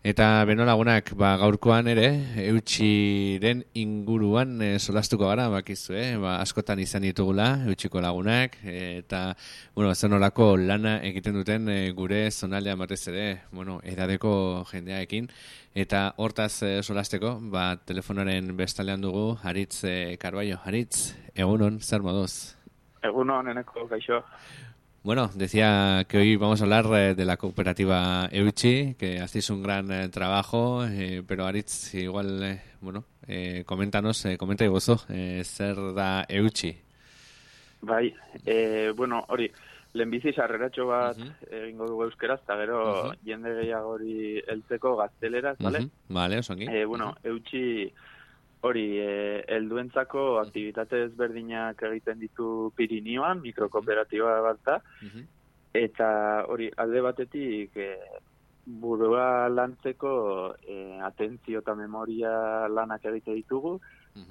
Eta beno lagunak, ba, gaurkoan ere, eutxiren inguruan e, solastuko gara, bakizu, eh? ba, askotan izan ditugula, eutxiko lagunak, eta, bueno, zen lana egiten duten e, gure zonaldea batez ere, bueno, edadeko jendeaekin, eta hortaz e, solasteko, ba, telefonaren bestalean dugu, Haritz e, Karbaio, Haritz, egunon, zer moduz? Egunon, eneko, gaixo. Bueno, decía que hoy vamos a hablar eh, de la cooperativa Euchi, que hacéis un gran eh, trabajo, eh, pero Aritz, igual, bueno, coméntanos, comenta y gozo, ser da Euchi. Bai, bueno, hori, lehenbizi sarreratxo bat uh -huh. egingo dugu euskeraz, eta gero uh -huh. jende gehiago hori eltzeko gazteleraz, vale? Vale, osongi. Eh, bueno, Euchi Hori, e, elduentzako aktivitate ezberdinak egiten ditu Pirinioan, mikrokooperatiba bat da, eta hori, alde batetik e, burua lantzeko e, atentzio eta memoria lanak egite ditugu,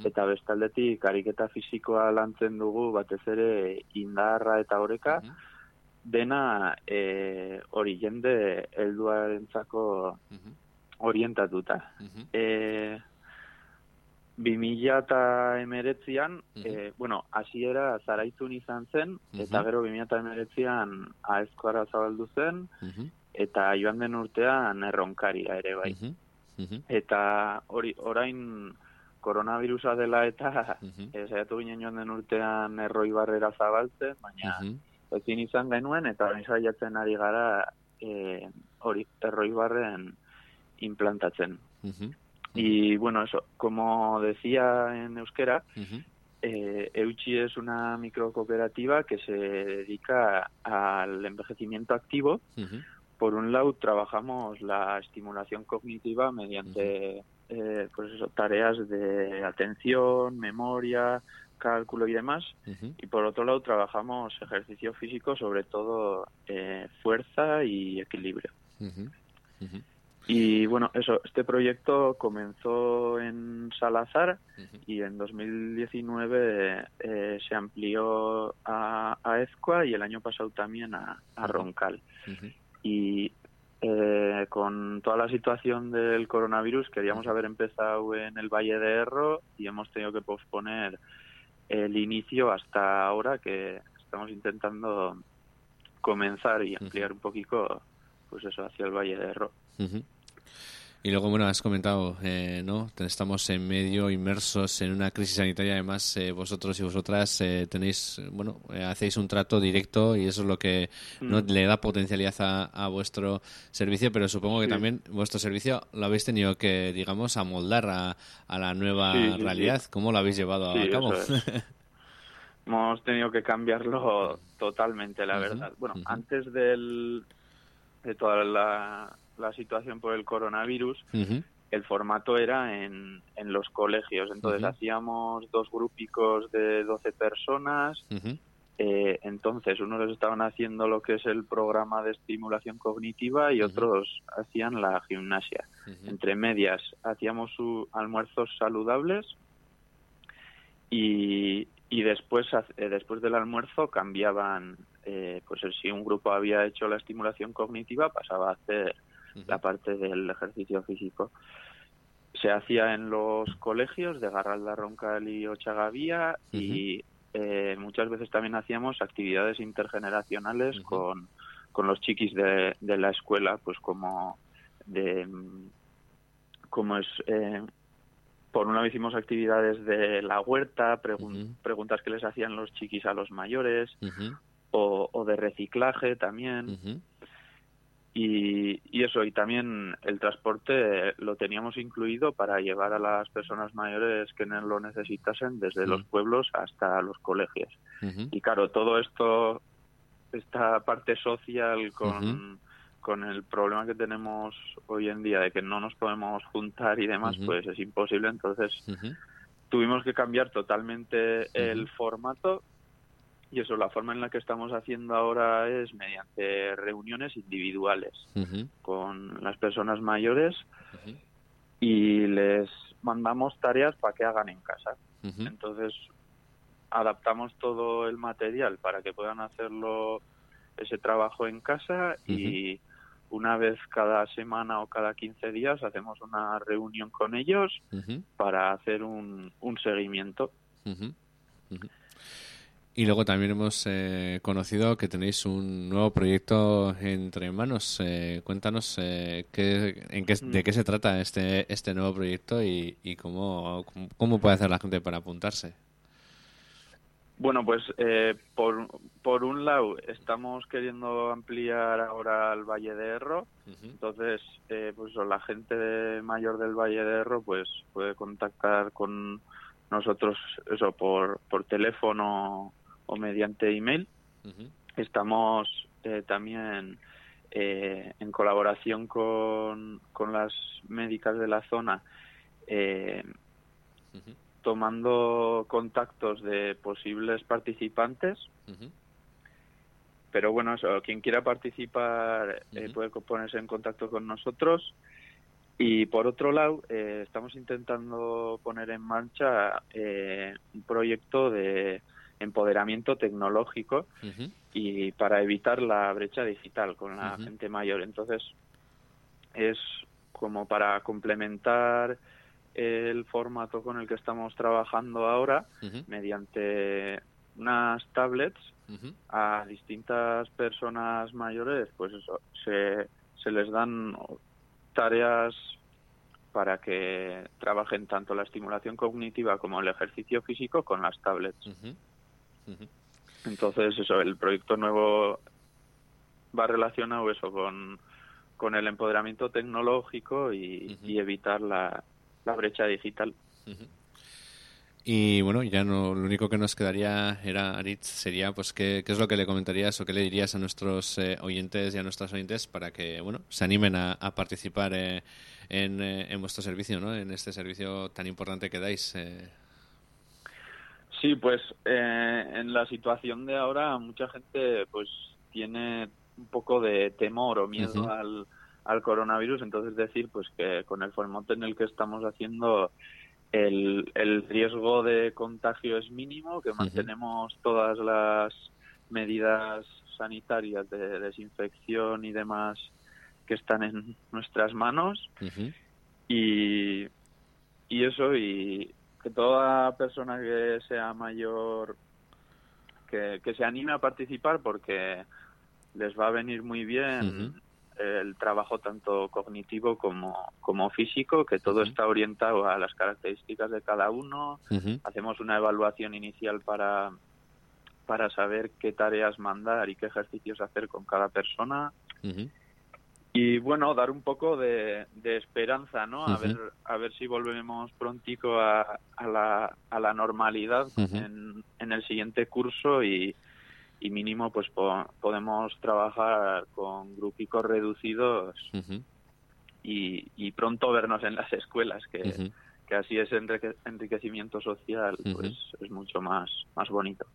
eta bestaldetik ariketa fisikoa lantzen dugu batez ere indarra eta oreka, dena e, hori jende helduarentzako orientatuta. Uh 2000 eta emeretzian, uh -huh. bueno, asiera zaraitzun izan zen, eta gero 2000 eta emeretzian aezkoara zabaldu zen, eta joan den urtean erronkaria ere bai. Eta hori, orain koronavirusa dela eta uh -huh. ginen joan den urtean erroi barrera zabaltzen, baina ezin izan genuen, eta orain saiatzen ari gara e, hori, erroi barren implantatzen. Y bueno, eso, como decía en euskera, eh, Euchi es una microcooperativa que se dedica al envejecimiento activo. Por un lado, trabajamos la estimulación cognitiva mediante eh, pues eso, tareas de atención, memoria, cálculo y demás. Y por otro lado, trabajamos ejercicio físico, sobre todo eh, fuerza y equilibrio. Y bueno, eso, este proyecto comenzó en Salazar y en 2019 eh, se amplió a, a Ezcoa y el año pasado también a, Roncal. Y eh, con toda la situación del coronavirus queríamos haber empezado en el Valle de Erro y hemos tenido que posponer el inicio hasta ahora que estamos intentando comenzar y ampliar un poquito pues eso hacia el Valle de Erro. Y luego, bueno, has comentado, eh, ¿no? Estamos en medio, inmersos en una crisis sanitaria. Además, eh, vosotros y vosotras eh, tenéis, bueno, hacéis un trato directo y eso es lo que ¿no? Mm. le da potencialidad a, vuestro servicio. Pero supongo que también vuestro servicio lo habéis tenido que, digamos, amoldar a, a la nueva realidad. ¿Cómo lo habéis llevado a cabo? Hemos tenido que cambiarlo totalmente, la verdad. Bueno, antes del, de toda la la situación por el coronavirus, el formato era en, en los colegios. Entonces hacíamos dos grupicos de 12 personas. Eh, entonces, unos estaban haciendo lo que es el programa de estimulación cognitiva y otros hacían la gimnasia. Entre medias, hacíamos almuerzos saludables y, y después, eh, después del almuerzo cambiaban, eh, pues si un grupo había hecho la estimulación cognitiva, pasaba a hacer la parte del ejercicio físico. Se hacía en los colegios de Garralda, Roncal y Ochagavía y eh, muchas veces también hacíamos actividades intergeneracionales con, con los chiquis de, de la escuela, pues como de como es eh, por una vez hicimos actividades de la huerta, preguntas que les hacían los chiquis a los mayores, o, o, de reciclaje también. Y, eso, y también el transporte lo teníamos incluido para llevar a las personas mayores que lo necesitasen desde los pueblos hasta los colegios. Y claro, todo esto, esta parte social con, con el problema que tenemos hoy en día de que no nos podemos juntar y demás, pues es imposible. Entonces tuvimos que cambiar totalmente el formato y eso, la forma en la que estamos haciendo ahora es mediante reuniones individuales con las personas mayores y les mandamos tareas para que hagan en casa. Entonces, adaptamos todo el material para que puedan hacerlo ese trabajo en casa y una vez cada semana o cada 15 días hacemos una reunión con ellos para hacer un, un seguimiento. Y luego también hemos eh, conocido que tenéis un nuevo proyecto entre manos. Eh, cuéntanos eh, qué, en qué, de qué se trata este, este nuevo proyecto y, y cómo, cómo puede hacer la gente para apuntarse. Bueno, pues eh, por, por un lado estamos queriendo ampliar ahora el Valle de Erro, entonces eh, pues la gente mayor del Valle de Erro pues puede contactar con nosotros eso por, por teléfono o mediante email. Estamos eh, también en colaboración con, con las médicas de la zona tomando contactos de posibles participantes. Pero bueno, eso, quien quiera participar eh, puede ponerse en contacto con nosotros. Y por otro lado, eh, estamos intentando poner en marcha eh, un proyecto de empoderamiento tecnológico y para evitar la brecha digital con la gente mayor. Entonces, es como para complementar el formato con el que estamos trabajando ahora mediante unas tablets a distintas personas mayores, pues eso, se, se les dan tareas para que trabajen tanto la estimulación cognitiva como el ejercicio físico con las tablets. Entonces, eso, el proyecto nuevo va relacionado eso con, con el empoderamiento tecnológico y evitar la, la brecha digital. Y bueno, ya no, lo único que nos quedaría era, Aritz, sería pues qué, qué es lo que le comentarías o qué le dirías a nuestros eh, oyentes y a nuestras oyentes para que bueno se animen a, participar eh, en, eh, en, vuestro servicio, ¿no? En este servicio tan importante que dais. Sí, pues en la situación de ahora mucha gente pues tiene un poco de temor o miedo al al coronavirus, entonces decir pues que con el formato en el que estamos haciendo el, el riesgo de contagio es mínimo, que mantenemos todas las medidas sanitarias de desinfección y demás que están en nuestras manos. Y, y eso y que toda persona que sea mayor que, que se anime a participar porque les va a venir muy bien el trabajo tanto cognitivo como, como físico, que todo está orientado a las características de cada uno. Hacemos una evaluación inicial para, para saber qué tareas mandar y qué ejercicios hacer con cada persona. Y bueno, dar un poco de, esperanza, ¿no? A ver a ver si volvemos prontico a, a, la, a la normalidad en, en el siguiente curso y, y mínimo pues podemos trabajar con grupicos reducidos y, y, pronto vernos en las escuelas que, que así ese enriquecimiento social pues es mucho más más bonito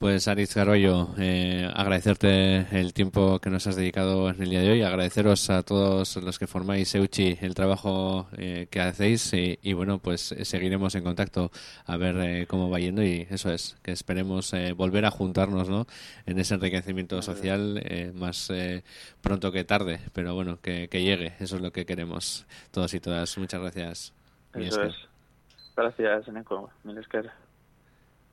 pues Aritz Garollo, eh, agradecerte el tiempo que nos has dedicado en el día de hoy, agradeceros a todos los que formáis Euchi el trabajo eh, que hacéis y, bueno, pues eh, seguiremos en contacto a ver cómo va yendo y eso es, que esperemos volver a juntarnos ¿no? en ese enriquecimiento social más pronto que tarde, pero bueno, que, llegue, eso es lo que queremos todos y todas. Muchas gracias. Eso es. Gracias. Milesquer.